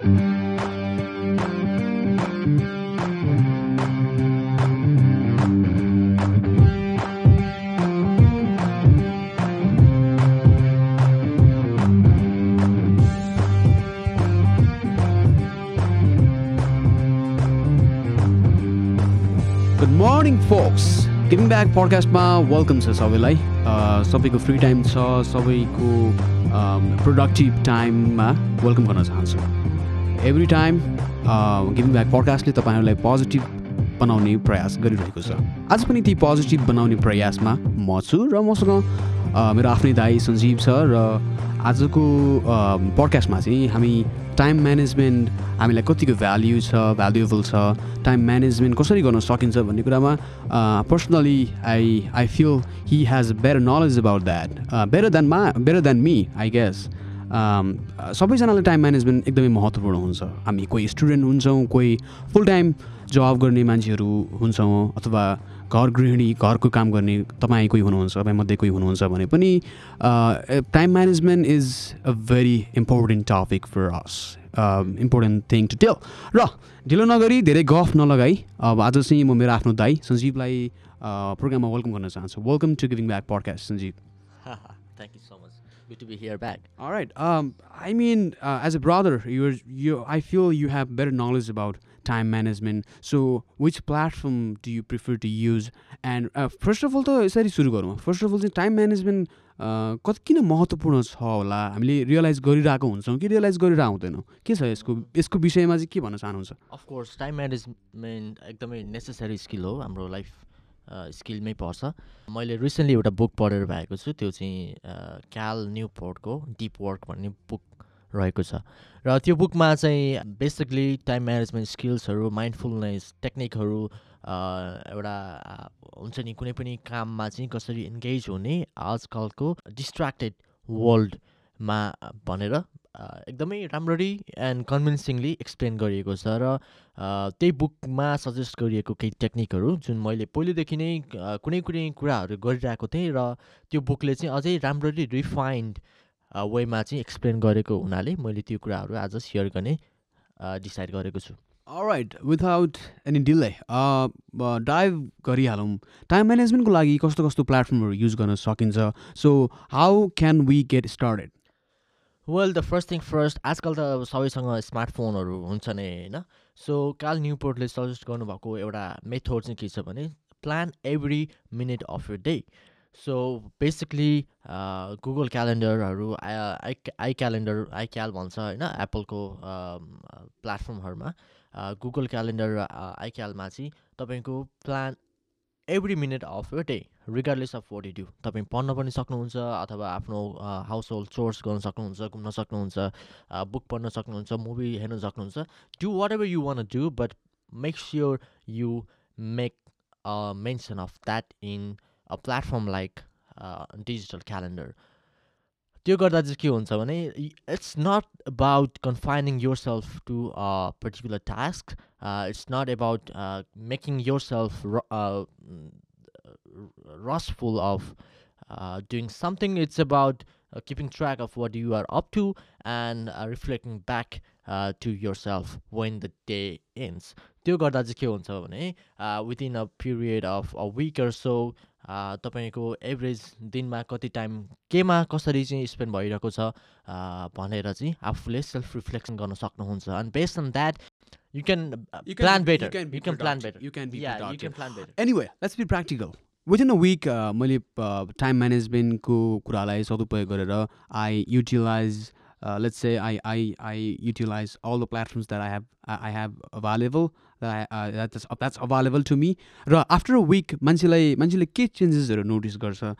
Good morning folks giving back पडकास्टमा welcome छ सबैलाई सबैको फ्री टाइम छ सबैको प्रोडक्टिभ टाइममा वेलकम गर्न चाहन्छु एभ्री टाइम गिभिङ ब्याक पडकास्टले तपाईँहरूलाई पोजिटिभ बनाउने प्रयास गरिरहेको छ। आज पनि ती पोजिटिभ बनाउने प्रयासमा म छु र मसँग मेरो आफ्नै दाई सञ्जीव छ र आजको पडकास्टमा चाहिँ हामी टाइम म्यानेजमेन्ट हामीलाई कतिको भ्याल्यु छ भ्यालुएबल छ टाइम म्यानेजमेन्ट कसरी गर्न सकिन्छ भन्ने कुरामा personally I I feel he has better knowledge about that better than मा better than me I guess सबैजनालाई टाइम म्यानेजमेन्ट एकदमै महत्त्वपूर्ण हुन्छ। हामी कोही स्टुडेन्ट हुन्छौँ कोही फुल टाइम जब गर्ने मान्छेहरू हुन्छौँ अथवा घर गृहिणी घरको काम गर्ने तपाईँ कोही हुनुहुन्छ तपाईँमध्ये कोही हुनुहुन्छ भने पनि time management is a very important topic for us important thing to tell र ढिलो नगरी धेरै गफ नलगाई। अब आज चाहिँ म मेरो आफ्नो दाई सञ्जीवलाई प्रोग्राममा वेलकम गर्न चाहन्छु। Welcome to giving back podcast Sanjeev. Good to be here back. All right. Um, I mean, uh, as a brother, you're you. I feel you have better knowledge about time management. So, which platform do you prefer to use? And uh, first of all, त यसरी सुरु गरौँ first of all चाहिँ time management कति किन महत्त्वपूर्ण छ होला हामीले रियलाइज गरिरहेको हुन्छौँ कि रियलाइज गरिरहेको हुँदैनौँ के छ यसको यसको विषयमा चाहिँ के भन्न चाहनुहुन्छ Of course, time management एकदमै नेसेसरी स्किल हो हाम्रो लाइफ स्किलमै पर्छ। मैले रिसेन्टली एउटा बुक पढेर भएको छु त्यो चाहिँ क्याल न्यू पोर्टको डिप वर्क भन्ने बुक रहेको छ। र त्यो बुकमा चाहिँ बेसिकली टाइम म्यानेजमेन्ट स्किल्सहरू माइन्डफुलनेस टेक्निकहरू एउटा हुन्छ नि कुनै पनि काममा चाहिँ कसरी इन्गेज हुने आजकलको डिस्ट्र्याक्टेड वर्ल्डमा भनेर एकदमै राम्ररी एन्ड कन्भिन्सिङली एक्सप्लेन गरिएको छ र त्यही बुकमा सजेस्ट गरिएको केही टेक्निकहरू जुन मैले पहिलेदेखि नै कुनै कुनै कुराहरू गरिरहेको थिएँ र त्यो बुकले चाहिँ अझै राम्ररी रिफाइन्ड वेमा चाहिँ एक्सप्लेन गरेको हुनाले मैले त्यो कुराहरू आज सेयर गर्ने डिसाइड गरेको छु। Right without any delay dive गरिहालौँ। Time म्यानेजमेन्टको लागि कस्तो कस्तो प्लेटफर्महरू युज गर्न सकिन्छ? So how can we get started well the first thing first आजकल त अब सबैसँग स्मार्टफोनहरू हुन्छ नै होइन? सो काल न्युपोर्टले सजेस्ट गर्नुभएको एउटा मेथड चाहिँ के छ भने plan every minute of your day so basically Google क्यालेन्डरहरू I I calendar I क्याल भन्छ होइन? एप्पलको प्लेटफर्महरूमा गुगल क्यालेन्डर र आई क्यालमा चाहिँ तपाईँको plan every minute of your day regardless of what you तपाईँ पढ्न पनि सक्नुहुन्छ अथवा आफ्नो हाउस होल्ड चोर्स गर्न सक्नुहुन्छ घुम्न सक्नुहुन्छ बुक पढ्न सक्नुहुन्छ मुभी हेर्न सक्नुहुन्छ do whatever you want do but make sure you make mention of that in a platform like digital calendar त्यो गर्दा चाहिँ के हुन्छ भने it's not about confining yourself to a particular task it's not about making yourself rustful of uh, doing something. It's about uh, keeping track of what you are up to and uh, reflecting back uh, to yourself when the day ends. त्यो गर्दा चाहिँ के हुन्छ भने within a period of a week or so तपाईँको average दिनमा कति time केमा कसरी चाहिँ स्पेन्ड भइरहेको छ uh, भनेर चाहिँ आफूले सेल्फ रिफ्लेक्सन गर्न सक्नुहुन्छ and based on that you can You can plan better you can plan. Better productive. can plan better. Anyway let's be practical within a week मैले टाइम म्यानेजमेन्टको कुरालाई सदुपयोग गरेर I utilize let's say I I I utilize all the platforms that I have I have available that's that's available to me र after a week मान्छेलाई मान्छेले के चेन्जेसहरू नोटिस गर्छ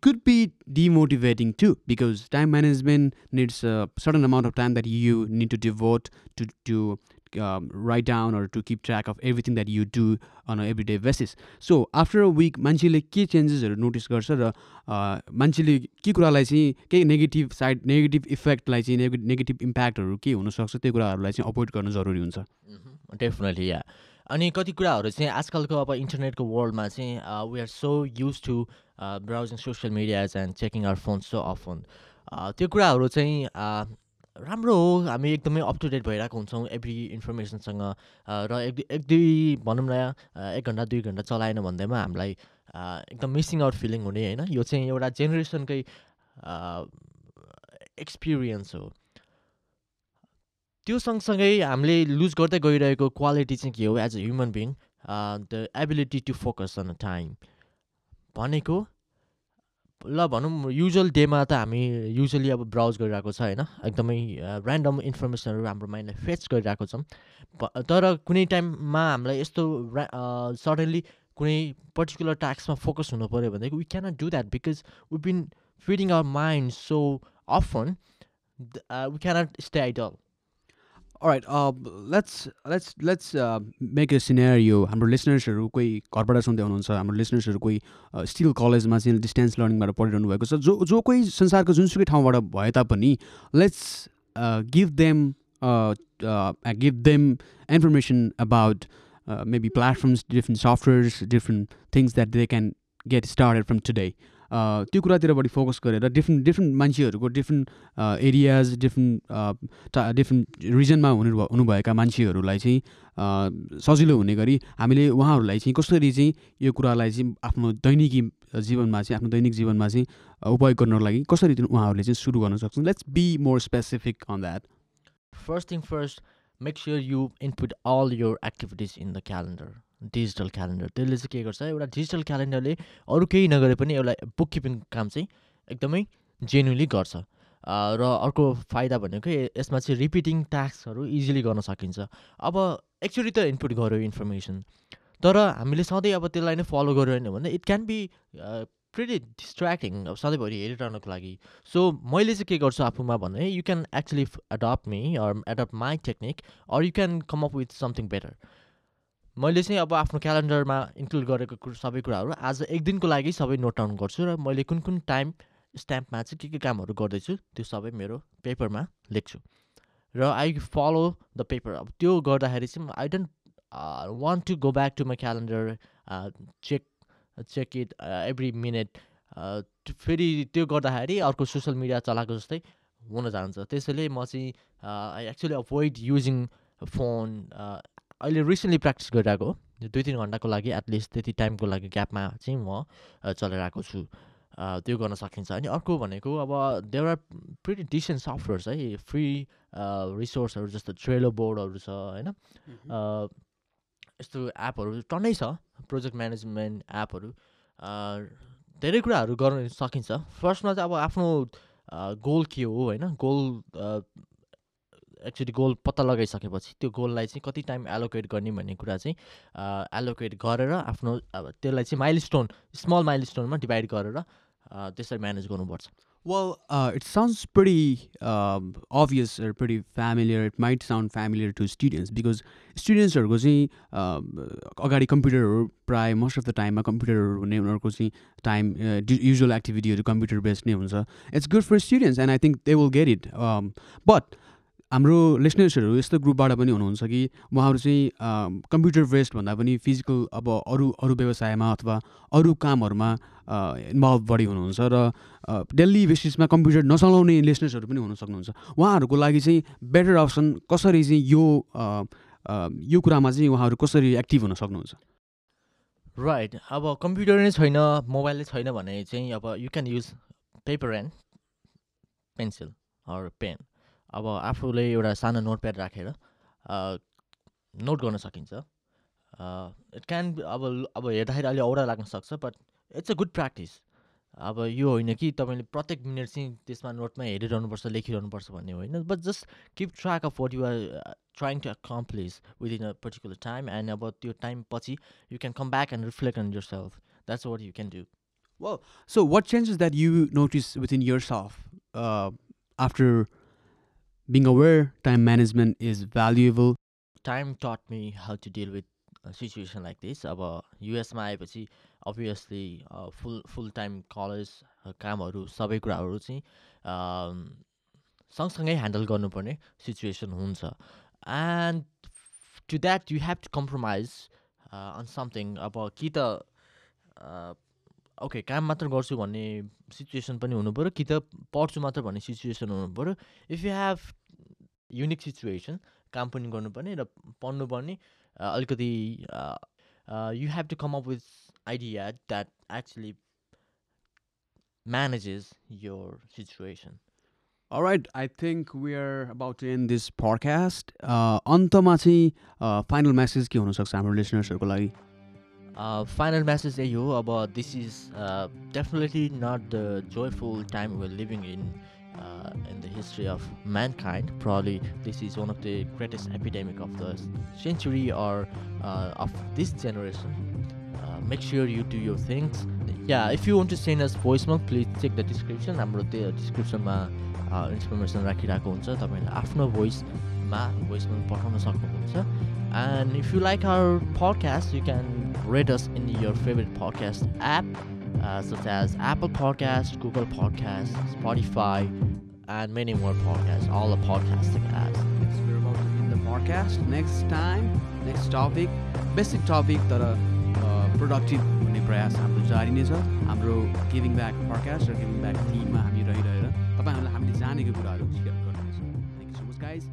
could be demotivating too because time management needs a certain amount of time that you need to devote to to um, write down or to keep track of everything that you do on a everyday basis. So after a week मान्छेले के चेन्जेसहरू notice गर्छ र a, मान्छेले के कुरालाई चाहिँ केही नेगेटिभ साइड नेगेटिभ इफेक्टलाई चाहिँ नेगे नेगेटिभ इम्प्याक्टहरू के हुनसक्छ त्यो कुराहरूलाई चाहिँ अभोइड गर्नु जरुरी हुन्छ। डेफिनेटली या अनि कति कुराहरू चाहिँ आजकलको अब इन्टरनेटको वर्ल्डमा चाहिँ we are so used to browsing social medias and checking our phone so often त्यो कुराहरू चाहिँ राम्रो हो। हामी एकदमै अप टु डेट भइरहेको हुन्छौँ एभ्री इन्फर्मेसनसँग र एक एक दुई भनौँ न एक घन्टा दुई घन्टा चलाएन भन्दैमा हामीलाई एकदम मिसिङ आउट फिलिङ हुने होइन। यो चाहिँ एउटा जेनेरेसनकै एक्सपिरियन्स हो। त्यो सँगसँगै हामीले लुज गर्दै गइरहेको क्वालिटी चाहिँ के हो? As a human being the ability to focus on a time भनेको ल भनौँ युजल डेमा त हामी युजली अब ब्राउज गरिरहेको छ होइन? एकदमै ऱ्यान्डम इन्फर्मेसनहरू हाम्रो माइन्डलाई फेच गरिरहेको छौँ। तर कुनै टाइममा हामीलाई यस्तो सडनली कुनै पर्टिकुलर टास्कमा फोकस हुनु पऱ्यो भनेदेखि we cannot do that because we been feeding our mind so often we cannot stay idle Let's let's let's uh, make a scenario. हाम्रो लिसनर्सहरू कोही घरबाट सुन्दै हुनुहुन्छ हाम्रो लिसनर्सहरू कोही स्टिल कलेजमा चाहिँ डिस्टेन्स लर्निङबाट पढिरहनु भएको छ जो जो कोही संसारको जुनसुकै ठाउँबाट भए तापनि let's give them give them information about maybe platforms different softwares different things that they can get started from today त्यो कुरातिर बढी फोकस गरेर डिफ्रेन्ट डिफ्रेन्ट मान्छेहरूको डिफ्रेन्ट एरियाज डिफ्रेन्ट टा डिफ्रेन्ट रिजनमा हुनु हुनुभएका मान्छेहरूलाई चाहिँ सजिलो हुने गरी हामीले उहाँहरूलाई चाहिँ कसरी चाहिँ यो कुरालाई चाहिँ आफ्नो दैनिकी जीवनमा चाहिँ आफ्नो दैनिक जीवनमा चाहिँ उपयोग गर्नको लागि कसरी उहाँहरूले चाहिँ सुरु गर्न सक्छन् let's be more specific on that First thing first, make sure you input all your activities in the calendar. Digital calendar. त्यसले चाहिँ के गर्छ एउटा डिजिटल क्यालेन्डरले अरू केही नगरे पनि एउटा बुक किपिङ काम चाहिँ एकदमै जेन्युनली गर्छ। र अर्को फाइदा भनेको यसमा चाहिँ रिपिटिङ टास्कहरू इजिली गर्न सकिन्छ। अब एक्चुली त इनपुट गऱ्यो इन्फर्मेसन तर हामीले सधैँ अब त्यसलाई नै फलो गरेन भने it can be pretty distracting अब सधैँभरि हेरिरहनको लागि। सो मैले चाहिँ के गर्छु आफूमा भने you can actually adapt me or adapt my technique or you can come up with something better मैले चाहिँ अब आफ्नो क्यालेन्डरमा इन्क्लुड गरेको सबै कुराहरू आज एक दिनको लागि सबै नोट डाउन गर्छु र मैले कुन कुन टाइम स्ट्याम्पमा चाहिँ के के कामहरू गर्दैछु त्यो सबै मेरो पेपरमा लेख्छु। र आई फलो द पेपर। अब त्यो गर्दाखेरि चाहिँ I don't want to go back to my calendar check check it every minute. फेरि त्यो गर्दाखेरि अर्को सोसियल मिडिया चलाएको जस्तै हुन जान्छ। त्यसैले म चाहिँ I actually avoid using phone अहिले रिसेन्टली प्र्याक्टिस गरिरहेको हो। दुई तिन घन्टाको लागि एटलिस्ट त्यति टाइमको लागि ग्यापमा चाहिँ म चलाइरहेको छु। त्यो गर्न सकिन्छ। अनि अर्को भनेको अब there are pretty decent softwares है। फ्री रिसोर्सहरू जस्तो ट्रेलो बोर्डहरू छ होइन? यस्तो एपहरू टन्नै छ। प्रोजेक्ट म्यानेजमेन्ट एपहरू धेरै कुराहरू गर्न सकिन्छ। फर्स्टमा चाहिँ अब आफ्नो गोल के हो होइन? गोल एक्चुली गोल पत्ता लगाइसकेपछि त्यो गोललाई चाहिँ कति टाइम एलोकेट गर्ने भन्ने कुरा चाहिँ एलोकेट गरेर आफ्नो अब त्यसलाई चाहिँ माइल स्टोन स्मल माइल स्टोनमा डिभाइड गरेर त्यसरी म्यानेज गर्नुपर्छ Well, uh, it sounds pretty um, familiar. It might sound familiar to students because स्टुडेन्ट्सहरूको चाहिँ अगाडि कम्प्युटरहरू प्रायः मोस्ट अफ द टाइममा कम्प्युटरहरू हुने उनीहरूको चाहिँ टाइम युजुअल एक्टिभिटीहरू कम्प्युटर बेस्ड नै हुन्छ it's good for students and I think they will get it but हाम्रो लिसनर्सहरू यस्तो ग्रुपबाट पनि हुनुहुन्छ कि उहाँहरू चाहिँ कम्प्युटर बेस्ड भन्दा पनि फिजिकल अब अरू अरू व्यवसायमा अथवा अरू कामहरूमा इन्भल्भ बढी हुनुहुन्छ र डेली बेसिसमा कम्प्युटर नचलाउने लिसनर्सहरू पनि हुन सक्नुहुन्छ। उहाँहरूको लागि चाहिँ बेटर अप्सन कसरी चाहिँ यो यो कुरामा चाहिँ उहाँहरू कसरी एक्टिभ हुन सक्नुहुन्छ? राइट अब कम्प्युटर नै छैन मोबाइल नै छैन भने चाहिँ अब you can use paper and pencil or pen अब आफूले एउटा सानो नोटप्याड राखेर नोट गर्न सकिन्छ। इट क्यान अब अब हेर्दाखेरि अलि औडा लाग्न सक्छ but it's a good practice अब यो होइन कि तपाईँले प्रत्येक मिनट चाहिँ त्यसमा नोटमा हेरिरहनुपर्छ लेखिरहनुपर्छ भन्ने होइन but just keep track of what you're trying to accomplish within a particular time and about त्यो टाइम पछि you can come back and reflect on yourself. That's what you can do. So, what changes that you notice within yourself uh, after being aware time management is valuable? time taught me how to deal with situation like this. अब युएसमा आएपछि obviously full full time college कामहरू सबै कुराहरू चाहिँ सँगसँगै handle गर्नुपर्ने situation हुन्छ. And to that you have to compromise on something अब कि त ओके काम मात्र गर्छु भन्ने सिचुएसन पनि पऱ्यो कि त पढ्छु मात्र भन्ने सिचुएसन पऱ्यो. If you have unique situation काम पनि गर्नुपर्ने र पढ्नुपर्ने अलिकति you have to come up with idea that actually manages your situation All right, I think we are about to end this podcast. अन्तमा चाहिँ फाइनल मेसेज के हुनसक्छ हाम्रो लिसनर्सहरूको लागि? फाइनल मेसेज यही हो अब this is definitely not the joyful time where living in in the history of mankind probably this is one of the greatest epidemic of the century or of this generation make sure you do your things yeah if you want to send us भोइसमा please check the description हाम्रो त्यो डिस्क्रिप्सनमा information राखिरहेको हुन्छ तपाईँले आफ्नो भोइसमा भोइसमा पठाउन सक्नुहुन्छ And if you like our podcast, you can rate us in your favorite podcast app, uh, such as Apple Podcast, Google Podcast, Spotify, and many more podcasts, all the podcasting apps. Yes, we're about to end the podcast. Next time, next topic, basic topic तर productive हुने प्रयास हाम्रो जारी नै छ हाम्रो giving back podcast र giving back टिममा हामी रहिरहेर तपाईँहरूलाई हामीले जानेको कुराहरू सेयर गर्नेछौँ thank you so much guys